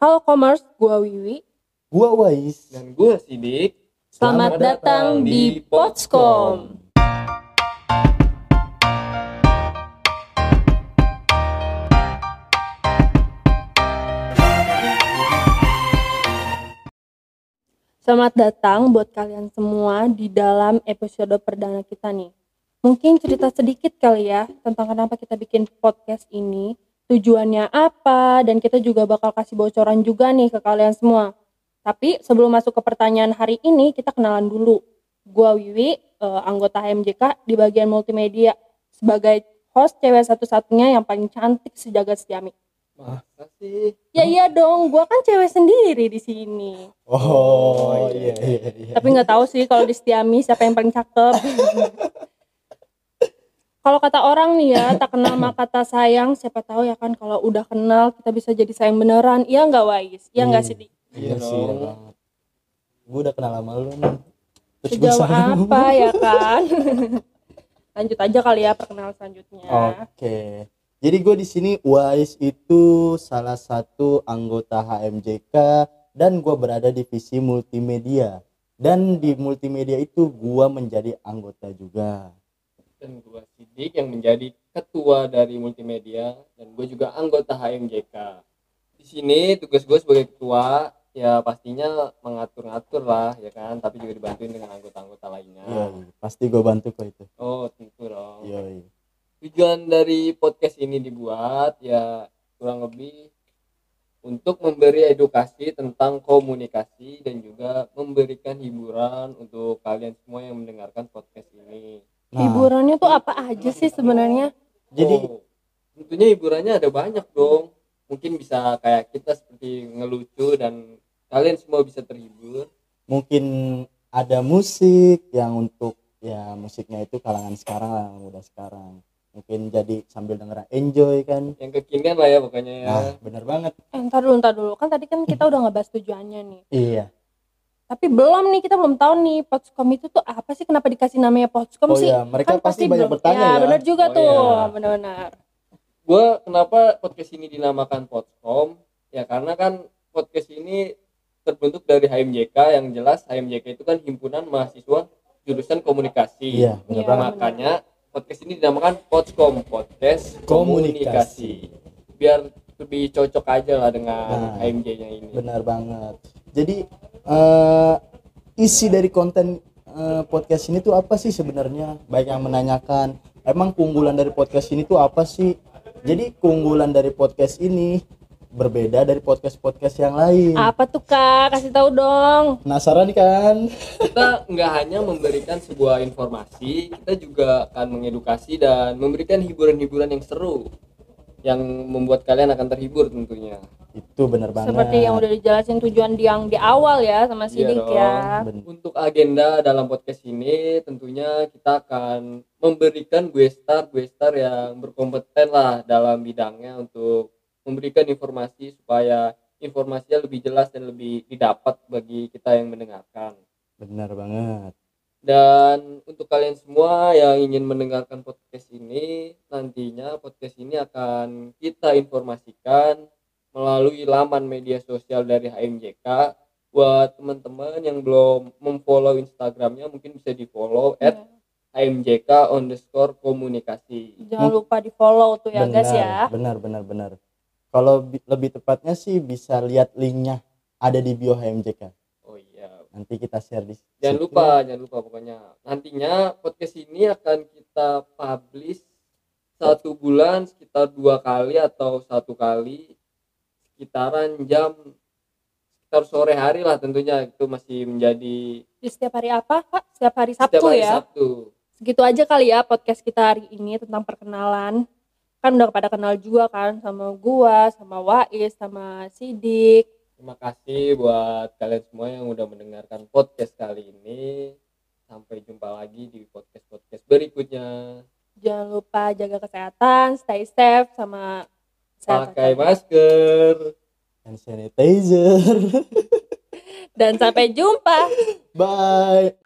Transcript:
Halo Commerce, gua Wiwi. Gua Wais. Dan gue Sidik. Selamat, datang di Potscom. Selamat datang buat kalian semua di dalam episode perdana kita nih. Mungkin cerita sedikit kali ya tentang kenapa kita bikin podcast ini, tujuannya apa, dan kita juga bakal kasih bocoran juga nih ke kalian semua. Tapi sebelum masuk ke pertanyaan hari ini, kita kenalan dulu. Gua Wiwi, eh, anggota HMJK di bagian multimedia, sebagai host cewek satu-satunya yang paling cantik sejagat Setiami. Masa sih? Ya iya dong, gua kan cewek sendiri di sini. Oh, iya iya iya. Tapi nggak tahu sih kalau di Setiami siapa yang paling cakep. kalau kata orang nih ya, tak kenal maka tak sayang, siapa tahu ya kan kalau udah kenal kita bisa jadi sayang beneran. Iya nggak Wais? Iya nggak Iya. sih? Iya Iya sih. Gua udah kenal sama lu nih. Terus Sejauh apa ya kan? Lanjut aja kali ya perkenalan selanjutnya. Oke. Jadi gue di sini Wais itu salah satu anggota HMJK dan gue berada di divisi multimedia. Dan di multimedia itu gue menjadi anggota juga. Dan gue Sidik yang menjadi ketua dari multimedia. Dan gue juga anggota HMJK. Di sini tugas gue sebagai ketua ya pastinya mengatur-ngatur lah ya kan tapi juga dibantuin dengan anggota-anggota lainnya Iya, iya. pasti gue bantu kok itu. oh tentu dong Iya, iya. tujuan dari podcast ini dibuat ya kurang lebih untuk memberi edukasi tentang komunikasi dan juga memberikan hiburan untuk kalian semua yang mendengarkan podcast ini. Nah, Hiburannya tuh apa aja sih sebenarnya? jadi Oh, tentunya hiburannya ada banyak dong. Mungkin bisa kayak kita seperti ngelucu dan kalian semua bisa terhibur. mungkin ada musik yang untuk ya musiknya itu kalangan sekarang lah, muda sekarang. Mungkin jadi sambil dengeran enjoy kan. Yang kekinian lah ya pokoknya ya. Nah, bener banget. Eh, ntar dulu, ntar dulu. Kan tadi kan kita udah ngebahas tujuannya nih. Iya. Tapi belum nih, kita belum tahu nih Potscom itu tuh apa sih? Kenapa dikasih namanya Potscom Oh sih? iya, mereka Kan pasti banyak belum- bertanya ya. ya. bener juga Oh, tuh, iya. benar-benar. Gue kenapa podcast ini dinamakan Podscom? Ya karena kan podcast ini terbentuk dari HMJK yang jelas HMJK itu kan himpunan mahasiswa jurusan komunikasi. Iya, Iya, banget. Makanya podcast ini dinamakan Podscom, podcast Komunikasi. komunikasi. Biar lebih cocok aja lah dengan Nah, HMJ-nya ini. Benar banget. Jadi eh, isi dari konten eh, podcast ini tuh apa sih sebenarnya? Baik yang menanyakan, emang keunggulan dari podcast ini tuh apa sih? Jadi keunggulan dari podcast ini berbeda dari podcast-podcast yang lain. Apa tuh kak? Kasih tahu dong. Penasaran kan? Kita nggak hanya memberikan sebuah informasi, kita juga akan mengedukasi dan memberikan hiburan-hiburan yang seru yang membuat kalian akan terhibur tentunya. Itu benar banget. Seperti yang udah dijelasin tujuan di yang di awal ya sama Sidik dong. ya. Ben- Untuk agenda dalam podcast ini tentunya kita akan memberikan gue star gue star yang berkompeten lah dalam bidangnya untuk memberikan informasi supaya informasinya lebih jelas dan lebih didapat bagi kita yang mendengarkan. benar banget. Dan untuk kalian semua yang ingin mendengarkan podcast ini, nantinya podcast ini akan kita informasikan melalui laman media sosial dari HMJK. Buat teman-teman yang belum memfollow Instagramnya, mungkin bisa di follow at HMJK underscore komunikasi. Jangan lupa di follow tuh ya guys ya. Benar, benar, benar. Kalau bi- lebih tepatnya sih bisa lihat linknya ada di bio HMJK. Oh iya, Nanti kita share di jangan situ. lupa jangan lupa pokoknya nantinya podcast ini akan kita publish satu bulan sekitar dua kali atau satu kali sekitaran jam sekitar sore hari lah tentunya itu masih menjadi Di setiap hari apa kak? Setiap hari Sabtu setiap hari ya. Sabtu Segitu aja kali ya podcast kita hari ini tentang perkenalan. Kan udah pada kenal juga kan sama gua, sama Wais, sama Sidik. terima kasih buat kalian semua yang udah mendengarkan podcast kali ini sampai jumpa lagi di podcast podcast berikutnya Jangan lupa jaga kesehatan, stay safe sama pakai masker hand sanitizer. Dan sampai jumpa. Bye.